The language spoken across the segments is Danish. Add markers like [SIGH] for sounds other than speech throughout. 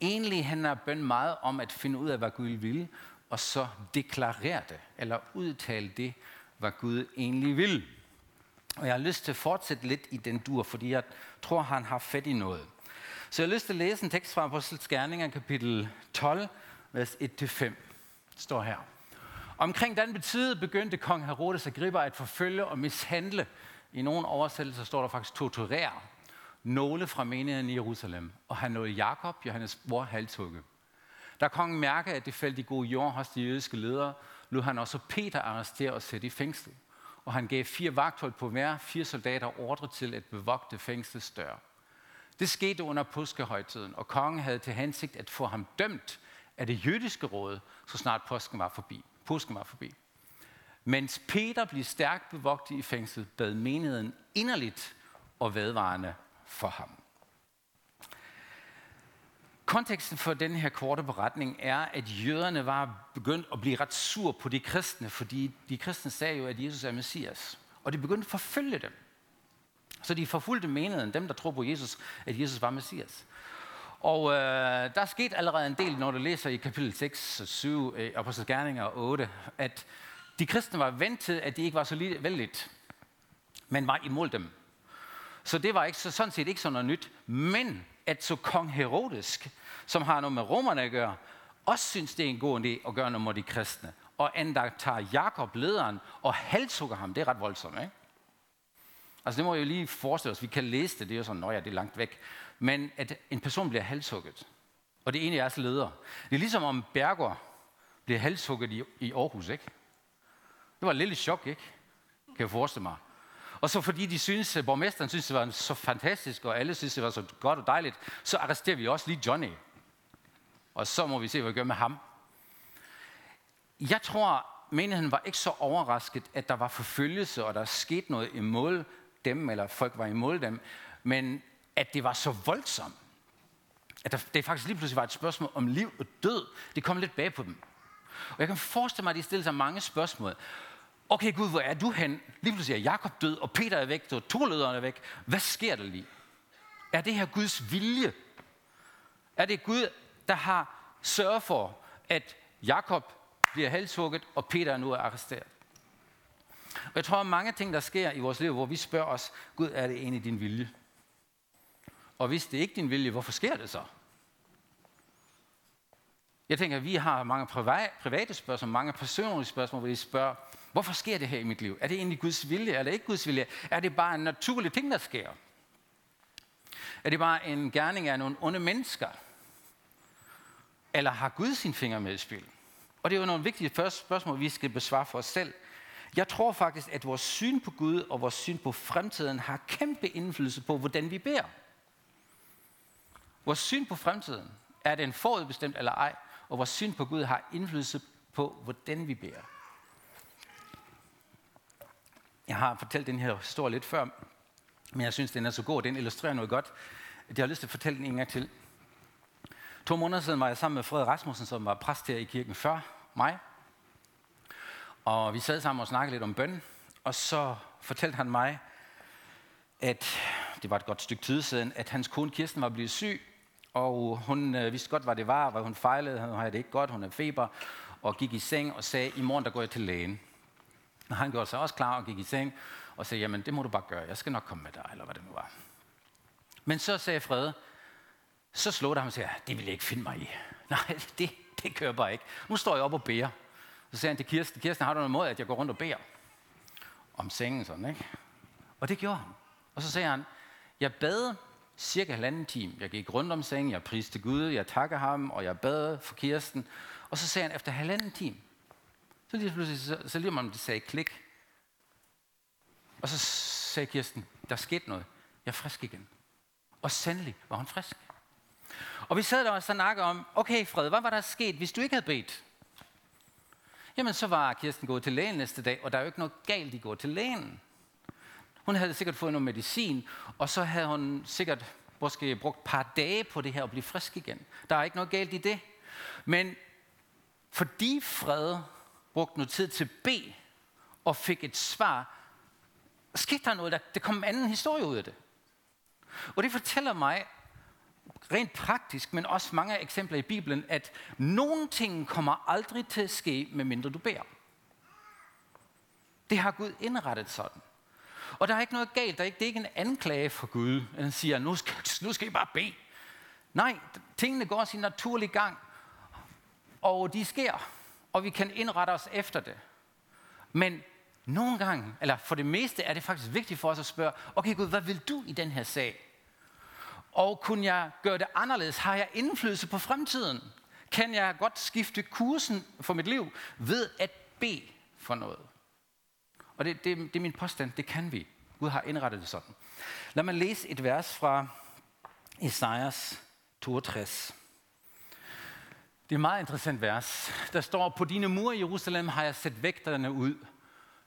Egentlig handler bøn meget om at finde ud af, hvad Gud vil, og så deklarere det, eller udtale det, hvad Gud egentlig vil. Og jeg har lyst til at fortsætte lidt i den dur, fordi jeg tror, han har fat i noget. Så jeg har lyst til at læse en tekst fra Apostels Gerninger, kapitel 12, vers 1-5. Står her. Omkring den betydede begyndte kong Herodes Agrippa at forfølge og mishandle. I nogle oversættelser står der faktisk torturere nogle fra menigheden i Jerusalem, og han nåede Jakob, Johannes bror, halshugge. Da kongen mærkede, at det faldt i god jord hos de jødiske ledere, lod han også Peter arrestere og sætte i fængsel. Og han gav fire vagthold på hver, fire soldater ordre til at bevogte fængslets dør. Det skete under påskehøjtiden, og kongen havde til hensigt at få ham dømt af det jødiske råd, så snart påsken var forbi. Påsken var forbi. Mens Peter blev stærkt bevogtet i fængsel, bad menigheden inderligt og vedvarende for ham. Konteksten for den her korte beretning er, at jøderne var begyndt at blive ret sur på de kristne, fordi de kristne sagde jo, at Jesus er Messias. Og de begyndte at forfølge dem. Så de forfulgte menigheden, dem der tror på Jesus, at Jesus var Messias. Og øh, der er sket allerede en del, når du læser i kapitel 6 7, øh, Apostles Gerninger 8, at de kristne var vendt til, at de ikke var så vældigt, men var imod dem. Så det var ikke, så, sådan set ikke sådan noget nyt. Men at så kong Herodes, som har noget med romerne at gøre, også synes, det er en god idé at gøre noget mod de kristne. Og endda tager Jakob lederen og halshugger ham. Det er ret voldsomt, ikke? Altså det må jeg jo lige forestille os. Vi kan læse det, det er jo sådan, at det er langt væk. Men at en person bliver halshugget, og det er en af jeres ledere. Det er ligesom om Berger bliver halshugget i, i Aarhus, ikke? Det var et lille chok, ikke? Kan jeg forestille mig. Og så fordi de synes, borgmesteren synes, det var så fantastisk, og alle synes, det var så godt og dejligt, så arresterer vi også lige Johnny. Og så må vi se, hvad vi gør med ham. Jeg tror, menigheden var ikke så overrasket, at der var forfølgelse, og der skete noget imod dem, eller folk var imod dem, men at det var så voldsomt. At der, det faktisk lige pludselig var et spørgsmål om liv og død. Det kom lidt bag på dem. Og jeg kan forestille mig, at de stillede sig mange spørgsmål. Okay Gud, hvor er du hen? Lige pludselig er Jakob død, og Peter er væk, og to er væk. Hvad sker der lige? Er det her Guds vilje? Er det Gud, der har sørget for, at Jakob bliver halshugget, og Peter nu er arresteret? Og jeg tror, at mange ting, der sker i vores liv, hvor vi spørger os, Gud, er det egentlig din vilje? Og hvis det ikke er din vilje, hvorfor sker det så? Jeg tænker, at vi har mange private spørgsmål, mange personlige spørgsmål, hvor vi spørger, Hvorfor sker det her i mit liv? Er det egentlig Guds vilje, eller ikke Guds vilje? Er det bare en naturlig ting, der sker? Er det bare en gerning af nogle onde mennesker? Eller har Gud sin finger med i spil? Og det er jo nogle vigtige første spørgsmål, vi skal besvare for os selv. Jeg tror faktisk, at vores syn på Gud og vores syn på fremtiden har kæmpe indflydelse på, hvordan vi beder. Vores syn på fremtiden, er den forudbestemt eller ej, og vores syn på Gud har indflydelse på, hvordan vi beder. Jeg har fortalt den her historie lidt før, men jeg synes, den er så god, den illustrerer noget godt, jeg har lyst til at fortælle den en gang til. To måneder siden var jeg sammen med Fred Rasmussen, som var præst her i kirken før mig. Og vi sad sammen og snakkede lidt om bøn, og så fortalte han mig, at det var et godt stykke tid siden, at hans kone Kirsten var blevet syg, og hun øh, vidste godt, hvad det var, hvad hun fejlede, hun havde det ikke godt, hun havde feber, og gik i seng og sagde, i morgen der går jeg til lægen. Og han gjorde sig også klar og gik i seng og sagde, jamen det må du bare gøre, jeg skal nok komme med dig, eller hvad det nu var. Men så sagde Frede, så slog det ham og sagde, det vil jeg ikke finde mig i. [LAUGHS] Nej, det, det kører bare ikke. Nu står jeg op og beder. Så sagde han til Kirsten, Kirsten, har du noget måde, at jeg går rundt og beder? Om sengen sådan, ikke? Og det gjorde han. Og så sagde han, jeg bad cirka halvanden time. Jeg gik rundt om sengen, jeg priste Gud, jeg takker ham, og jeg bad for Kirsten. Og så sagde han, efter halvanden time, så lige pludselig, så, så lige om det sagde klik. Og så sagde Kirsten, der skete noget. Jeg er frisk igen. Og sandelig var hun frisk. Og vi sad der og snakkede om, okay Fred, hvad var der sket, hvis du ikke havde bedt? Jamen så var Kirsten gået til lægen næste dag, og der er jo ikke noget galt i at gå til lægen. Hun havde sikkert fået noget medicin, og så havde hun sikkert måske brugt et par dage på det her at blive frisk igen. Der er ikke noget galt i det. Men fordi Fred brugte noget tid til at bede, og fik et svar, skete der noget, der, der kom en anden historie ud af det. Og det fortæller mig, rent praktisk, men også mange eksempler i Bibelen, at nogle ting kommer aldrig til at ske, medmindre du beder. Det har Gud indrettet sådan. Og der er ikke noget galt. Der er ikke, det er ikke en anklage for Gud. Han siger, nu skal, nu skal I bare bede. Nej, tingene går sin naturlige gang. Og de sker. Og vi kan indrette os efter det. Men nogle gange, eller for det meste, er det faktisk vigtigt for os at spørge, okay Gud, hvad vil du i den her sag? Og kunne jeg gøre det anderledes? Har jeg indflydelse på fremtiden? Kan jeg godt skifte kursen for mit liv ved at bede for noget? Og det, det, det er min påstand, det kan vi. Gud har indrettet det sådan. Lad mig læse et vers fra Esajas 62. Det er et meget interessant vers. Der står, på dine mure i Jerusalem har jeg sat vægterne ud,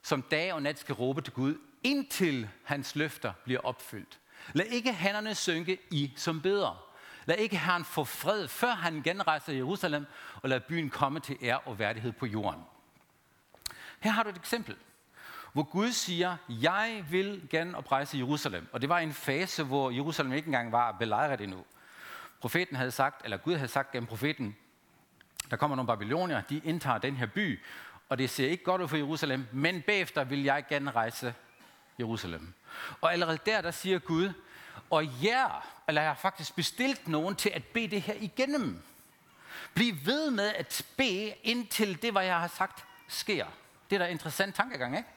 som dag og nat skal råbe til Gud, indtil hans løfter bliver opfyldt. Lad ikke hænderne synke i som bedre. Lad ikke Herren få fred, før han genrejser Jerusalem, og lad byen komme til ære og værdighed på jorden. Her har du et eksempel, hvor Gud siger, jeg vil gerne oprejse Jerusalem. Og det var en fase, hvor Jerusalem ikke engang var belejret endnu. Profeten havde sagt, eller Gud havde sagt gennem profeten, der kommer nogle babylonier, de indtager den her by, og det ser ikke godt ud for Jerusalem, men bagefter vil jeg gerne rejse Jerusalem. Og allerede der, der siger Gud, og ja, eller jeg har faktisk bestilt nogen til at bede det her igennem. Bliv ved med at bede, indtil det, hvad jeg har sagt, sker. Det er da en interessant tankegang, ikke?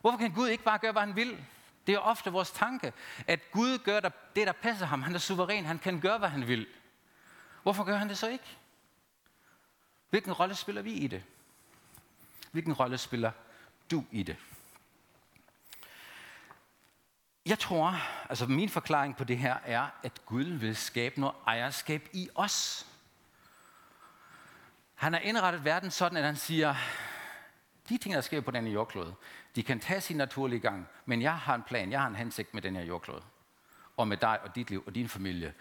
Hvorfor kan Gud ikke bare gøre, hvad han vil? Det er ofte vores tanke, at Gud gør det, der passer ham. Han er suveræn, han kan gøre, hvad han vil. Hvorfor gør han det så ikke? Hvilken rolle spiller vi i det? Hvilken rolle spiller du i det? Jeg tror, altså min forklaring på det her er, at Gud vil skabe noget ejerskab i os. Han har indrettet verden sådan, at han siger, de ting, der sker på denne jordklode, de kan tage sin naturlige gang, men jeg har en plan, jeg har en hensigt med den her jordklode. Og med dig og dit liv og din familie.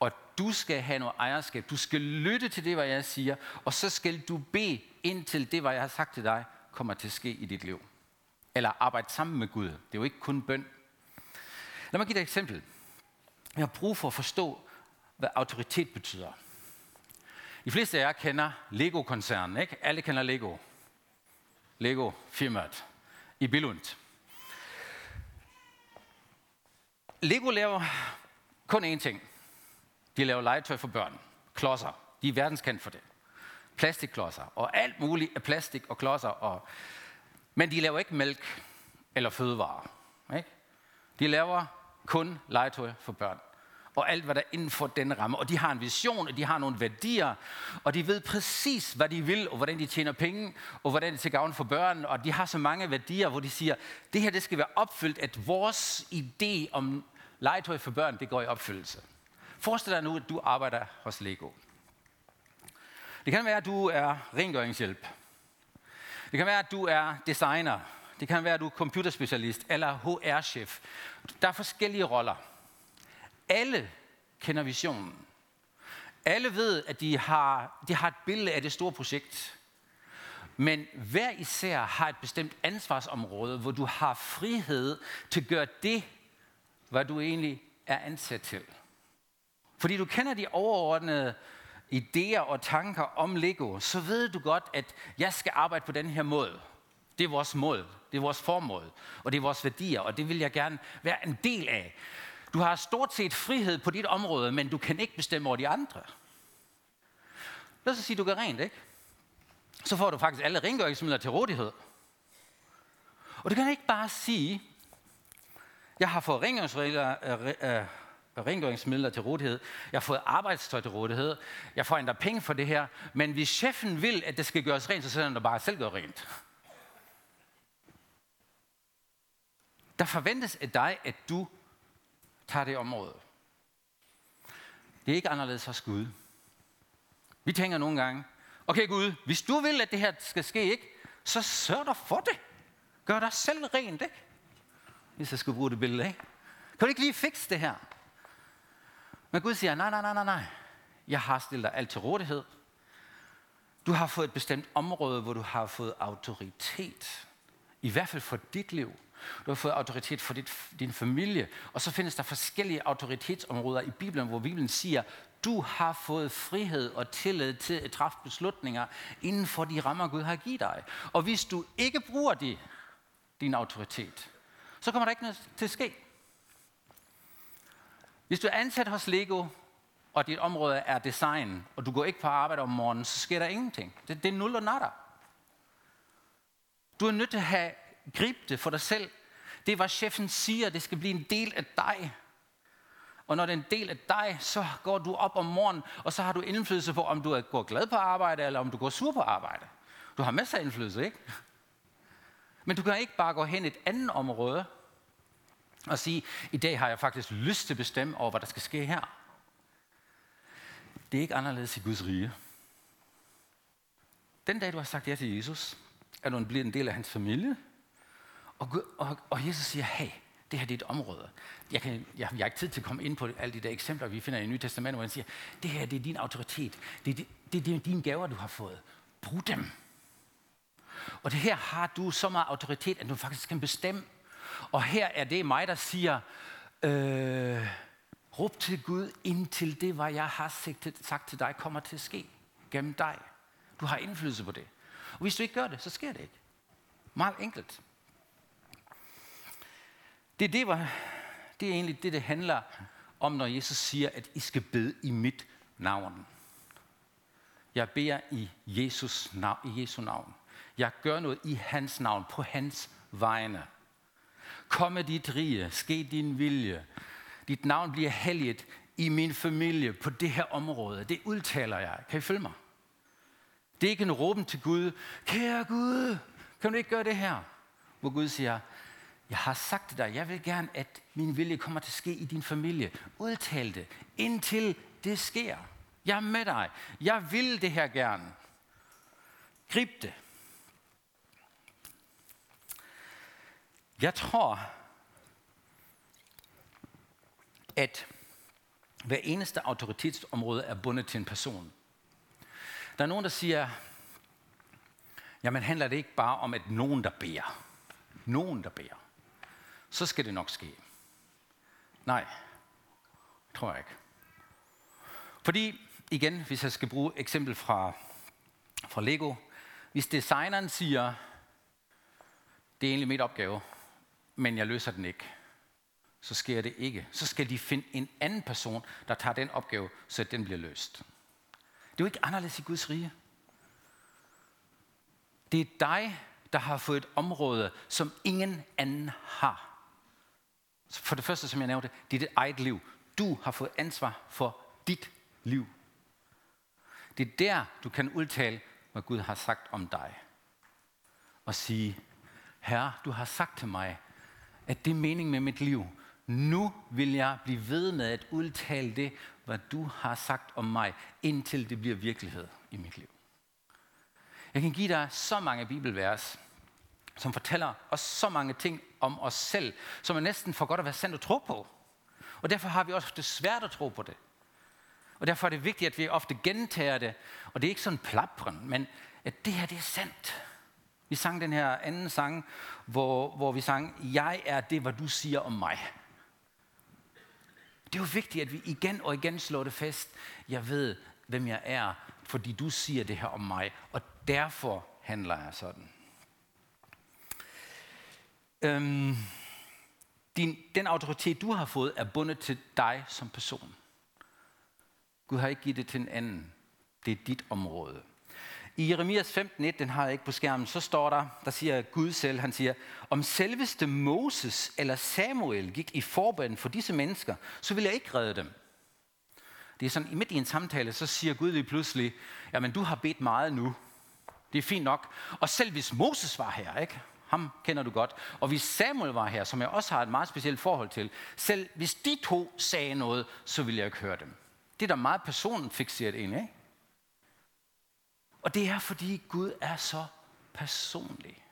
Og du skal have noget ejerskab. Du skal lytte til det, hvad jeg siger, og så skal du bede indtil det, hvad jeg har sagt til dig, kommer til at ske i dit liv. Eller arbejde sammen med Gud. Det er jo ikke kun bøn. Lad mig give dig et eksempel. Jeg har brug for at forstå, hvad autoritet betyder. De fleste af jer kender Lego-koncernen, ikke? Alle kender Lego. Lego-firmaet i Billund. Lego laver kun én ting. De laver legetøj for børn. Klodser. De er verdenskendt for det. Plastikklodser. Og alt muligt af plastik og klodser. Og... Men de laver ikke mælk eller fødevarer. Ikke? De laver kun legetøj for børn. Og alt, hvad der er inden for den ramme. Og de har en vision, og de har nogle værdier, og de ved præcis, hvad de vil, og hvordan de tjener penge, og hvordan det er til gavn for børn. Og de har så mange værdier, hvor de siger, det her det skal være opfyldt, at vores idé om legetøj for børn, det går i opfyldelse. Forestil dig nu, at du arbejder hos Lego. Det kan være, at du er rengøringshjælp. Det kan være, at du er designer. Det kan være, at du er computerspecialist eller HR-chef. Der er forskellige roller. Alle kender visionen. Alle ved, at de har, de har et billede af det store projekt. Men hver især har et bestemt ansvarsområde, hvor du har frihed til at gøre det, hvad du egentlig er ansat til. Fordi du kender de overordnede idéer og tanker om Lego, så ved du godt, at jeg skal arbejde på den her måde. Det er vores mål, det er vores formål, og det er vores værdier, og det vil jeg gerne være en del af. Du har stort set frihed på dit område, men du kan ikke bestemme over de andre. Lad os sige, at du gør rent, ikke? Så får du faktisk alle rengøringsmidler til rådighed. Og du kan ikke bare sige, jeg har fået rengøringsmidler, øh, øh, rengøringsmidler til rådighed, jeg har fået arbejdstøj til rådighed, jeg får endda penge for det her, men hvis chefen vil, at det skal gøres rent, så sætter han bare selv gør rent. Der forventes af dig, at du tager det område. Det er ikke anderledes hos Gud. Vi tænker nogle gange, okay Gud, hvis du vil, at det her skal ske, ikke, så sørg dig for det. Gør dig selv rent, ikke? Hvis jeg skulle bruge det billede, ikke? Kan du ikke lige fikse det her? Men Gud siger, nej, nej, nej, nej, nej. Jeg har stillet dig alt til rådighed. Du har fået et bestemt område, hvor du har fået autoritet. I hvert fald for dit liv. du har fået autoritet for dit, din familie, og så findes der forskellige autoritetsområder i Bibelen, hvor Bibelen siger, du har fået frihed og tillid til at træffe beslutninger inden for de rammer, Gud har givet dig. Og hvis du ikke bruger de, din autoritet, så kommer der ikke noget til at ske. Hvis du er ansat hos Lego, og dit område er design, og du går ikke på arbejde om morgenen, så sker der ingenting. Det, det er nul og natter. Du er nødt til at have gribe det for dig selv. Det er, hvad chefen siger, det skal blive en del af dig. Og når det er en del af dig, så går du op om morgenen, og så har du indflydelse på, om du går glad på arbejde, eller om du går sur på arbejde. Du har masser af indflydelse, ikke? Men du kan ikke bare gå hen et andet område og sige, i dag har jeg faktisk lyst til at bestemme over, hvad der skal ske her. Det er ikke anderledes i Guds rige. Den dag, du har sagt ja til Jesus, er du blevet en del af hans familie. Og, og, og Jesus siger, hey, det her det er et område. Jeg, kan, jeg, jeg har ikke tid til at komme ind på alle de der eksempler, vi finder i Nye Testament, hvor han siger, det her det er din autoritet. Det det, det, det er dine gaver, du har fået. Brug dem. Og det her har du så meget autoritet, at du faktisk kan bestemme. Og her er det mig, der siger, øh, råb til Gud, indtil det, hvad jeg har sagt til dig, kommer til at ske gennem dig. Du har indflydelse på det. Og hvis du ikke gør det, så sker det ikke. Meget enkelt. Det, det, var, det er egentlig det, det handler om, når Jesus siger, at I skal bede i mit navn. Jeg beder i Jesus navn, i Jesu navn. Jeg gør noget i hans navn, på hans vegne. Komme dit rige, ske din vilje. Dit navn bliver helliget i min familie på det her område. Det udtaler jeg. Kan I følge mig? Det er ikke en råben til Gud, kære Gud, kan du ikke gøre det her? Hvor Gud siger, jeg har sagt til dig, jeg vil gerne, at min vilje kommer til at ske i din familie. Udtal det, indtil det sker. Jeg er med dig. Jeg vil det her gerne. Grib det. Jeg tror, at hver eneste autoritetsområde er bundet til en person. Der er nogen, der siger, jamen handler det ikke bare om, at nogen, der beder. Nogen, der beder. Så skal det nok ske. Nej, tror jeg ikke. Fordi, igen, hvis jeg skal bruge eksempel fra, fra Lego. Hvis designeren siger, det er egentlig mit opgave, men jeg løser den ikke, så sker det ikke. Så skal de finde en anden person, der tager den opgave, så den bliver løst. Det er jo ikke anderledes i Guds rige. Det er dig, der har fået et område, som ingen anden har. For det første, som jeg nævnte, det er dit eget liv. Du har fået ansvar for dit liv. Det er der, du kan udtale, hvad Gud har sagt om dig. Og sige, Herre, du har sagt til mig, at det er mening med mit liv. Nu vil jeg blive ved med at udtale det, hvad du har sagt om mig, indtil det bliver virkelighed i mit liv. Jeg kan give dig så mange bibelvers, som fortæller os så mange ting om os selv, som er næsten for godt at være sandt at tro på. Og derfor har vi også det svært at tro på det. Og derfor er det vigtigt, at vi ofte gentager det. Og det er ikke sådan plapren, men at det her det er sandt. Vi sang den her anden sang, hvor, hvor vi sang, jeg er det, hvad du siger om mig. Det er jo vigtigt, at vi igen og igen slår det fast. Jeg ved, hvem jeg er, fordi du siger det her om mig, og derfor handler jeg sådan. Øhm, din, den autoritet, du har fået, er bundet til dig som person. Gud har ikke givet det til en anden. Det er dit område. I Jeremias 15.1, den har jeg ikke på skærmen, så står der, der siger Gud selv, han siger, om selveste Moses eller Samuel gik i forbøn for disse mennesker, så vil jeg ikke redde dem. Det er sådan, midt i en samtale, så siger Gud lige pludselig, jamen du har bedt meget nu. Det er fint nok. Og selv hvis Moses var her, ikke? ham kender du godt, og hvis Samuel var her, som jeg også har et meget specielt forhold til, selv hvis de to sagde noget, så ville jeg ikke høre dem. Det er da meget personfixeret ind, ikke? Og det er, fordi Gud er så personlig.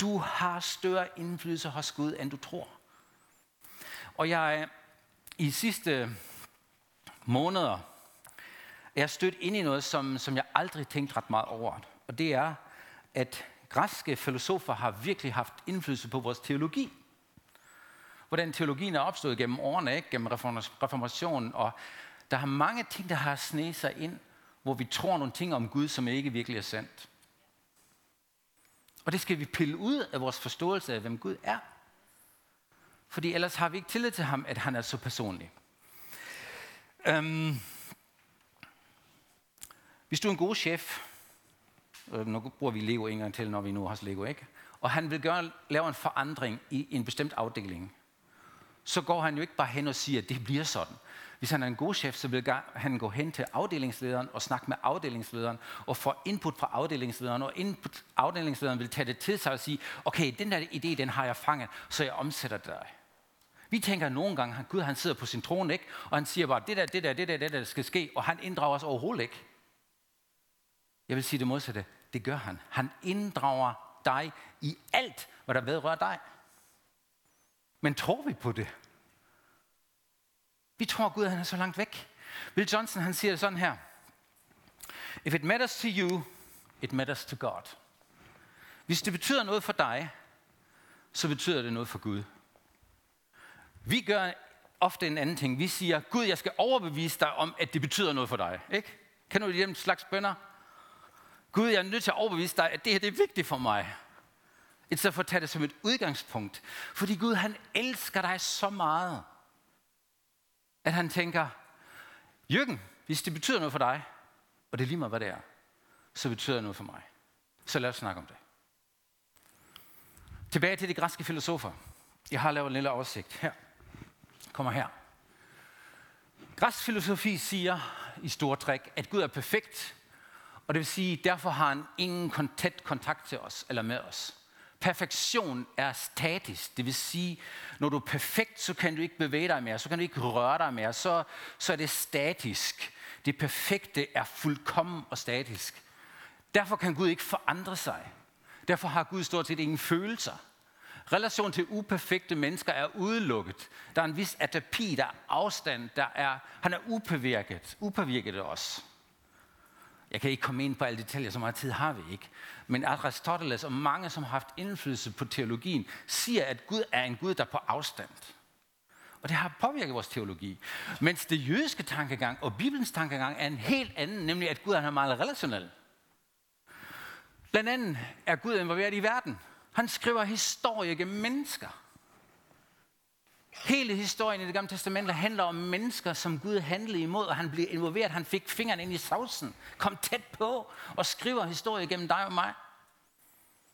Du har større indflydelse hos Gud, end du tror. Og jeg i sidste måneder er stødt ind i noget, som, som jeg aldrig tænkt ret meget over. Og det er, at græske filosofer har virkelig haft indflydelse på vores teologi. Hvordan teologien er opstået gennem årene, ikke? gennem reformationen, og der har mange ting, der har sneget sig ind, hvor vi tror nogle ting om Gud, som ikke virkelig er sandt. Og det skal vi pille ud af vores forståelse af, hvem Gud er. Fordi ellers har vi ikke tillid til ham, at han er så personlig. Øhm, hvis du er en god chef, øh, nu bruger vi Lego en gang til, når vi nu har Lego, ikke? og han vil gøre, lave en forandring i en bestemt afdeling, så går han jo ikke bare hen og siger, at det bliver sådan. Hvis han er en god chef, så vil han gå hen til afdelingslederen og snakke med afdelingslederen og få input fra afdelingslederen, og input, afdelingslederen vil tage det til sig og sige, okay, den der idé, den har jeg fanget, så jeg omsætter det. Vi tænker nogle gange, at Gud han sidder på sin trone, ikke? og han siger bare, det der, det der, det der, det der skal ske, og han inddrager os overhovedet ikke. Jeg vil sige det modsatte. Det gør han. Han inddrager dig i alt, hvad der vedrører dig. Men tror vi på det? Vi tror, Gud han er så langt væk. Bill Johnson han siger det sådan her. If it matters to you, it matters to God. Hvis det betyder noget for dig, så betyder det noget for Gud. Vi gør ofte en anden ting. Vi siger, Gud, jeg skal overbevise dig om, at det betyder noget for dig. Ikke? Kan du den slags bønder? Gud, jeg er nødt til at overbevise dig, at det her det er vigtigt for mig. I stedet for at tage det som et udgangspunkt. Fordi Gud, han elsker dig så meget, at han tænker, Jørgen, hvis det betyder noget for dig, og det er lige meget, hvad det er, så betyder det noget for mig. Så lad os snakke om det. Tilbage til de græske filosofer. Jeg har lavet en lille oversigt her. Kommer her. Græsk filosofi siger i store træk, at Gud er perfekt, og det vil sige, derfor har han ingen tæt kontakt til os eller med os. Perfektion er statisk. Det vil sige, når du er perfekt, så kan du ikke bevæge dig mere, så kan du ikke røre dig mere, så, så er det statisk. Det perfekte er fuldkommen og statisk. Derfor kan Gud ikke forandre sig. Derfor har Gud stort set ingen følelser. Relation til uperfekte mennesker er udelukket. Der er en vis atapi, der er afstand, der er, han er upåvirket, upåvirket af os. Jeg kan ikke komme ind på alle detaljer, så meget tid har vi ikke. Men Aristoteles og mange, som har haft indflydelse på teologien, siger, at Gud er en Gud, der er på afstand. Og det har påvirket vores teologi. Mens det jødiske tankegang og Bibelens tankegang er en helt anden, nemlig at Gud er meget relationel. Blandt andet er Gud involveret i verden. Han skriver historie gennem mennesker. Hele historien i det gamle testament handler om mennesker, som Gud handlede imod, og han blev involveret. Han fik fingeren ind i sausen, kom tæt på og skriver historie gennem dig og mig.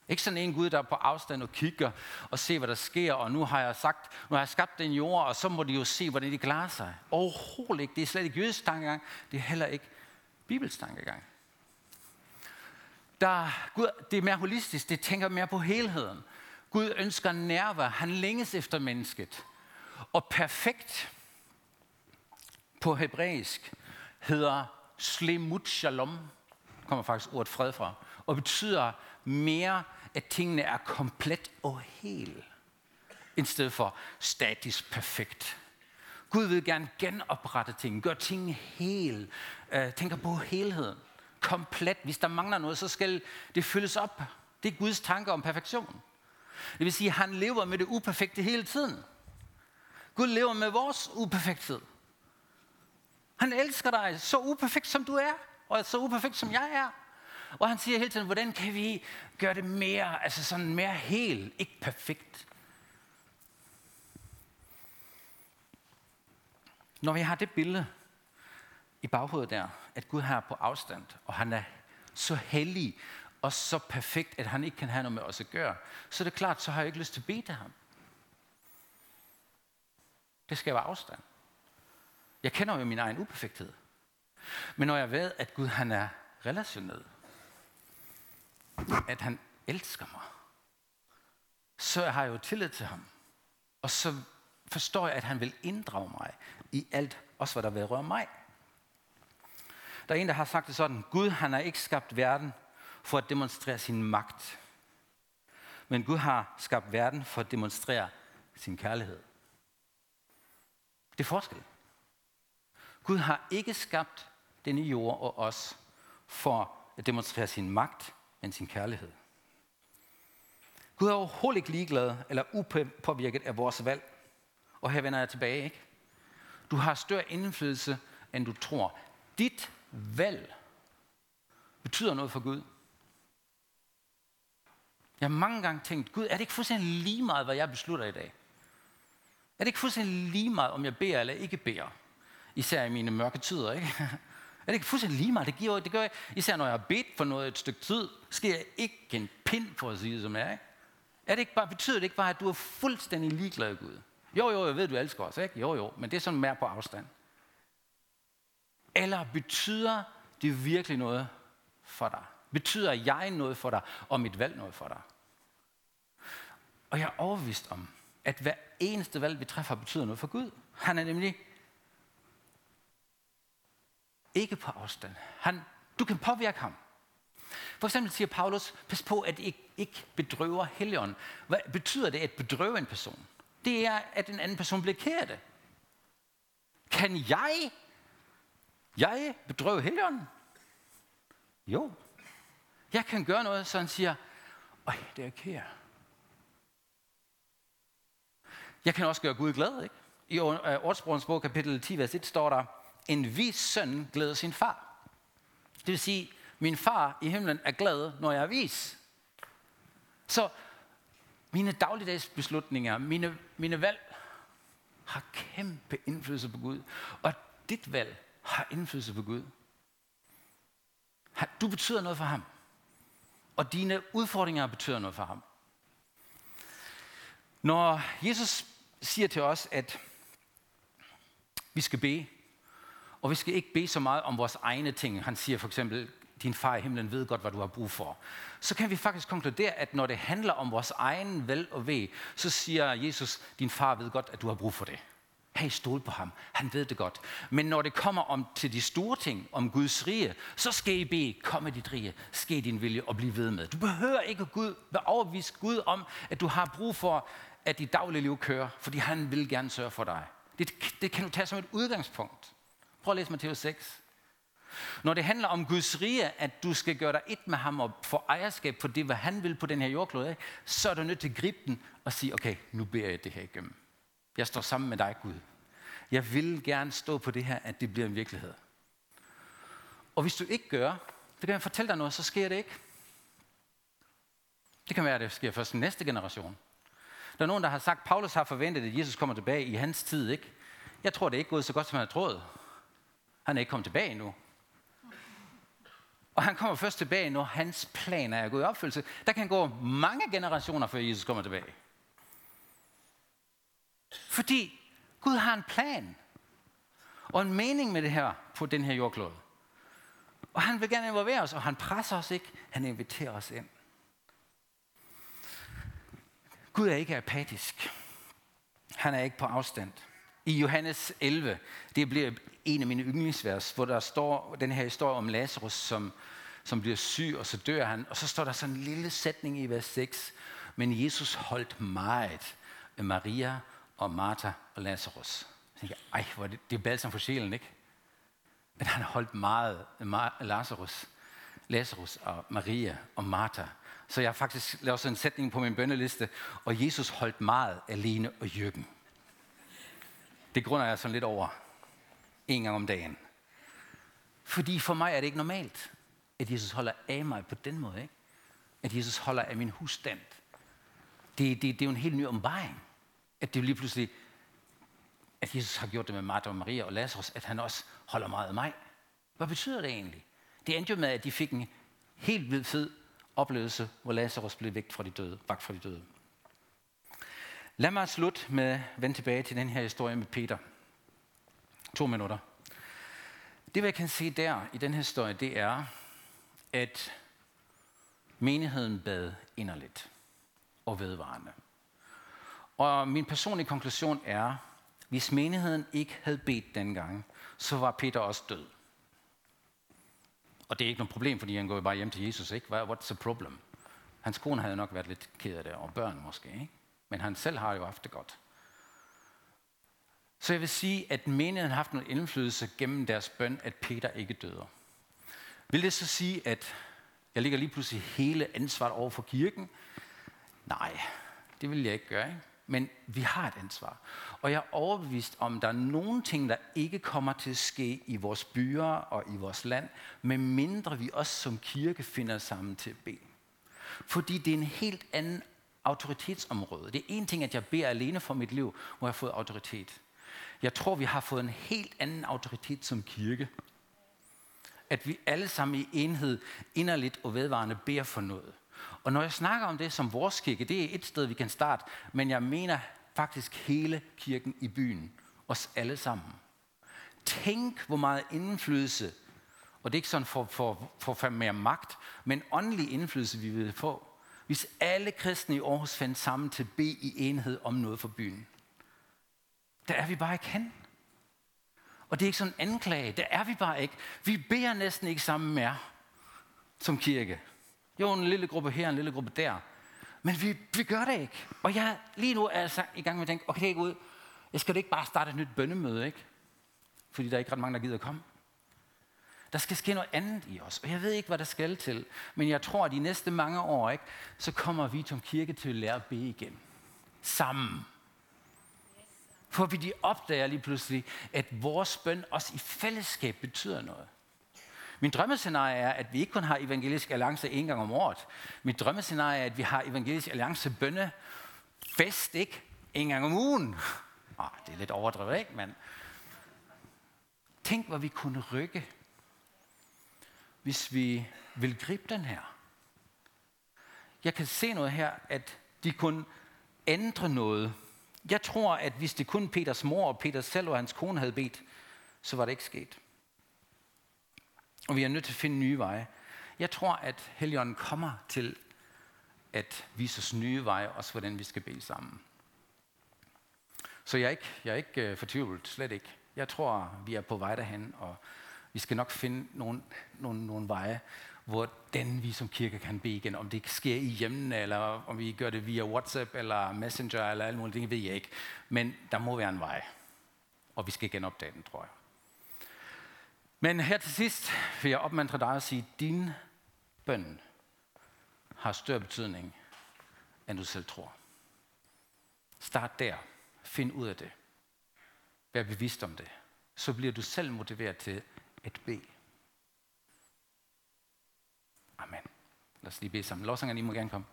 Ikke sådan en Gud, der er på afstand og kigger og ser, hvad der sker, og nu har jeg sagt, nu har jeg skabt den jord, og så må de jo se, hvordan de klarer sig. Overhovedet ikke. Det er slet ikke jødisk tankegang. Det er heller ikke Bibels tankegang. Der, Gud, det er mere holistisk. Det tænker mere på helheden. Gud ønsker nærvær. Han længes efter mennesket. Og perfekt på hebraisk hedder slemut shalom, kommer faktisk ordet fred fra, og betyder mere, at tingene er komplet og hel, i stedet for statisk perfekt. Gud vil gerne genoprette ting, gøre tingene hel, øh, tænker på helheden, komplet. Hvis der mangler noget, så skal det fyldes op. Det er Guds tanke om perfektion. Det vil sige, at han lever med det uperfekte hele tiden. Gud lever med vores uperfekthed. Han elsker dig så uperfekt, som du er, og så uperfekt, som jeg er. Og han siger hele tiden, hvordan kan vi gøre det mere, altså sådan mere helt, ikke perfekt. Når vi har det billede i baghovedet der, at Gud er på afstand, og han er så hellig og så perfekt, at han ikke kan have noget med os at gøre, så er det klart, så har jeg ikke lyst til at bede til ham. Det skal afstand. Jeg kender jo min egen uperfekthed. Men når jeg ved, at Gud han er relationel, at han elsker mig, så har jeg jo tillid til ham. Og så forstår jeg, at han vil inddrage mig i alt, også hvad der vedrører mig. Der er en, der har sagt det sådan, Gud han har ikke skabt verden for at demonstrere sin magt. Men Gud har skabt verden for at demonstrere sin kærlighed. Det er forskel. Gud har ikke skabt denne jord og os for at demonstrere sin magt, men sin kærlighed. Gud er overhovedet ikke ligeglad eller upåvirket af vores valg. Og her vender jeg tilbage, ikke? Du har større indflydelse, end du tror. Dit valg betyder noget for Gud. Jeg har mange gange tænkt, Gud, er det ikke fuldstændig lige meget, hvad jeg beslutter i dag? Er det ikke fuldstændig lige meget, om jeg beder eller ikke beder? Især i mine mørke tider, ikke? Er det ikke fuldstændig lige meget? Det, giver, det gør jeg, især når jeg har bedt for noget et stykke tid, sker jeg ikke en pind, for at sige det som er. Ikke? Er det ikke bare, betyder det ikke bare, at du er fuldstændig ligeglad, Gud? Jo, jo, jeg ved, du elsker os, ikke? Jo, jo, men det er sådan mere på afstand. Eller betyder det virkelig noget for dig? Betyder jeg noget for dig, og mit valg noget for dig? Og jeg er overbevist om, at hver eneste valg, vi træffer, betyder noget for Gud. Han er nemlig ikke på afstand. Han, du kan påvirke ham. For eksempel siger Paulus, pas på, at I ikke, bedrøver helligånden. Hvad betyder det at bedrøve en person? Det er, at en anden person bliver ked af det. Kan jeg, jeg bedrøve helligånden? Jo. Jeg kan gøre noget, så han siger, Øj, det er kære. Jeg kan også gøre Gud glad, ikke? I øh, Ordsprogens bog, kapitel 10, vers 1, står der, en vis søn glæder sin far. Det vil sige, min far i himlen er glad, når jeg er vis. Så mine dagligdags beslutninger, mine, mine valg, har kæmpe indflydelse på Gud. Og dit valg har indflydelse på Gud. Du betyder noget for ham. Og dine udfordringer betyder noget for ham. Når Jesus siger til os, at vi skal bede, og vi skal ikke bede så meget om vores egne ting. Han siger for eksempel, din far i himlen ved godt, hvad du har brug for. Så kan vi faktisk konkludere, at når det handler om vores egen vel og ved, så siger Jesus, din far ved godt, at du har brug for det. Hey, stol på ham. Han ved det godt. Men når det kommer om til de store ting, om Guds rige, så skal I bede, kom med dit rige, ske din vilje og blive ved med. Du behøver ikke Gud, være overbevist Gud om, at du har brug for, at dit daglige liv kører, fordi han vil gerne sørge for dig. Det, det kan du tage som et udgangspunkt. Prøv at læse Matthæus 6. Når det handler om Guds rige, at du skal gøre dig et med ham og få ejerskab på det, hvad han vil på den her jordklode, så er du nødt til at gribe den og sige, okay, nu beder jeg det her igennem. Jeg står sammen med dig, Gud. Jeg vil gerne stå på det her, at det bliver en virkelighed. Og hvis du ikke gør, det kan jeg fortælle dig noget, så sker det ikke. Det kan være, at det sker først næste generation. Der er nogen, der har sagt, at Paulus har forventet, at Jesus kommer tilbage i hans tid. Ikke? Jeg tror, det er ikke gået så godt, som han har troet. Han er ikke kommet tilbage endnu. Og han kommer først tilbage, når hans planer er gået i opfyldelse. Der kan gå mange generationer, før Jesus kommer tilbage. Fordi Gud har en plan og en mening med det her på den her jordklode. Og han vil gerne involvere os, og han presser os ikke, han inviterer os ind. Gud er ikke apatisk. Han er ikke på afstand. I Johannes 11, det bliver en af mine yndlingsvers, hvor der står den her historie om Lazarus, som, som bliver syg, og så dør han. Og så står der sådan en lille sætning i vers 6. Men Jesus holdt meget af Maria og Martha og Lazarus. Så tænker jeg, ej, hvor er det, det er balsam for sjælen, ikke? Men han holdt meget af Lazarus, Lazarus og Maria og Martha. Så jeg har faktisk lavet sådan en sætning på min bønneliste, og Jesus holdt meget alene og jøkken. Det grunder jeg sådan lidt over en gang om dagen. Fordi for mig er det ikke normalt, at Jesus holder af mig på den måde. Ikke? At Jesus holder af min husstand. Det, det, det er jo en helt ny omvejning. At det lige pludselig, at Jesus har gjort det med Martha og Maria og Lazarus, at han også holder meget af mig. Hvad betyder det egentlig? Det endte jo med, at de fik en helt vildt fed oplevelse, hvor Lazarus blev væk fra de døde, vagt fra de døde. Lad mig slutte med at vende tilbage til den her historie med Peter. To minutter. Det, vi kan se der i den her historie, det er, at menigheden bad inderligt og vedvarende. Og min personlige konklusion er, hvis menigheden ikke havde bedt dengang, så var Peter også død. Og det er ikke noget problem, fordi han går bare hjem til Jesus, ikke? What's the problem? Hans kone havde nok været lidt ked af det, og børn måske, ikke? Men han selv har jo haft det godt. Så jeg vil sige, at menigheden har haft noget indflydelse gennem deres bøn, at Peter ikke døder. Vil det så sige, at jeg ligger lige pludselig hele ansvaret over for kirken? Nej, det vil jeg ikke gøre. Ikke? Men vi har et ansvar. Og jeg er overbevist om, at der er nogle ting, der ikke kommer til at ske i vores byer og i vores land, medmindre vi også som kirke finder sammen til at bede. Fordi det er en helt anden autoritetsområde. Det er en ting, at jeg beder alene for mit liv, hvor jeg har fået autoritet. Jeg tror, vi har fået en helt anden autoritet som kirke. At vi alle sammen i enhed inderligt og vedvarende beder for noget. Og når jeg snakker om det som vores kirke, det er et sted, vi kan starte, men jeg mener faktisk hele kirken i byen. Os alle sammen. Tænk, hvor meget indflydelse, og det er ikke sådan for, for, for, for mere magt, men åndelig indflydelse, vi vil få, hvis alle kristne i Aarhus fandt sammen til B i enhed om noget for byen. Der er vi bare ikke hen. Og det er ikke sådan en anklage. Der er vi bare ikke. Vi beder næsten ikke sammen mere som kirke. Jo, en lille gruppe her, en lille gruppe der. Men vi, vi gør det ikke. Og jeg lige nu er altså i gang med at tænke, okay ud, jeg skal da ikke bare starte et nyt bønnemøde, ikke? Fordi der er ikke ret mange, der gider at komme. Der skal ske noget andet i os, og jeg ved ikke, hvad der skal til. Men jeg tror, at de næste mange år, ikke, så kommer vi som kirke til at lære at bede igen. Sammen. For vi de opdager lige pludselig, at vores bøn også i fællesskab betyder noget. Min drømmescenarie er, at vi ikke kun har evangelisk alliance en gang om året. Mit drømmescenarie er, at vi har evangelisk alliance bønne fest, ikke? En gang om ugen. Ah, det er lidt overdrevet, ikke? Men tænk, hvor vi kunne rykke, hvis vi vil gribe den her. Jeg kan se noget her, at de kunne ændre noget. Jeg tror, at hvis det kun Peters mor og Peter selv og hans kone havde bedt, så var det ikke sket. Og vi er nødt til at finde nye veje. Jeg tror, at Helligånden kommer til at vise os nye veje, også hvordan vi skal bede sammen. Så jeg er ikke, jeg er ikke øh, fortvivlet, slet ikke. Jeg tror, vi er på vej derhen, og vi skal nok finde nogle, nogle, nogle veje, hvor den vi som kirke kan bede igen. Om det sker i hjemmen, eller om vi gør det via WhatsApp, eller Messenger, eller alle mulige ting, ved jeg ikke. Men der må være en vej, og vi skal genopdage den, tror jeg. Men her til sidst vil jeg opmuntre dig at sige, at din bøn har større betydning, end du selv tror. Start der. Find ud af det. Vær bevidst om det. Så bliver du selv motiveret til at bede. Amen. Lad os lige bede sammen. Lovsangerne, I må gerne komme.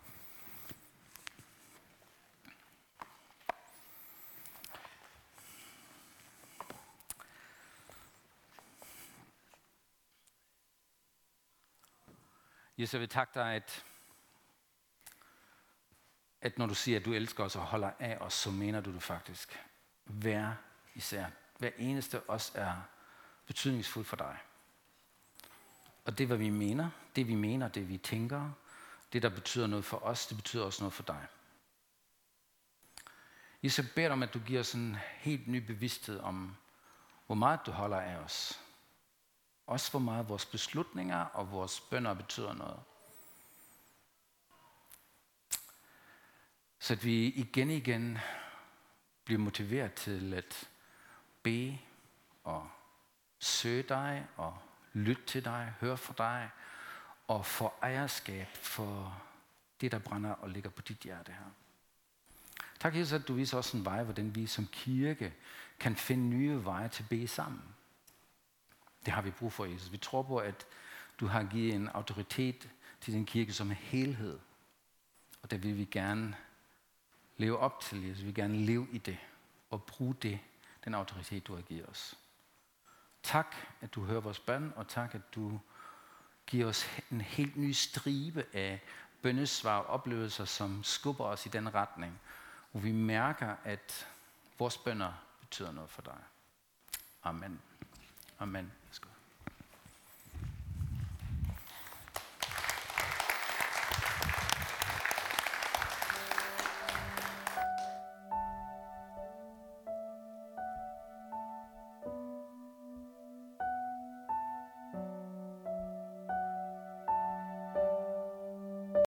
Jesus, jeg vil takke dig, at, at når du siger, at du elsker os og holder af os, så mener du det faktisk. Hver især. Hver eneste os er betydningsfuld for dig. Og det, hvad vi mener, det vi mener, det vi tænker, det, der betyder noget for os, det betyder også noget for dig. Jesus, jeg beder om, at du giver os en helt ny bevidsthed om, hvor meget du holder af os. Også hvor meget vores beslutninger og vores bønder betyder noget. Så at vi igen og igen bliver motiveret til at bede og søge dig og lytte til dig, høre fra dig og få ejerskab for det, der brænder og ligger på dit hjerte her. Tak, Jesus, at du viser os en vej, hvordan vi som kirke kan finde nye veje til at bede sammen. Det har vi brug for, Jesus. Vi tror på, at du har givet en autoritet til din kirke som en helhed. Og det vil vi gerne leve op til, Jesus. Vi vil gerne leve i det og bruge det, den autoritet, du har givet os. Tak, at du hører vores bøn, og tak, at du giver os en helt ny stribe af bønnesvar og oplevelser, som skubber os i den retning, hvor vi mærker, at vores bønder betyder noget for dig. Amen. Amen.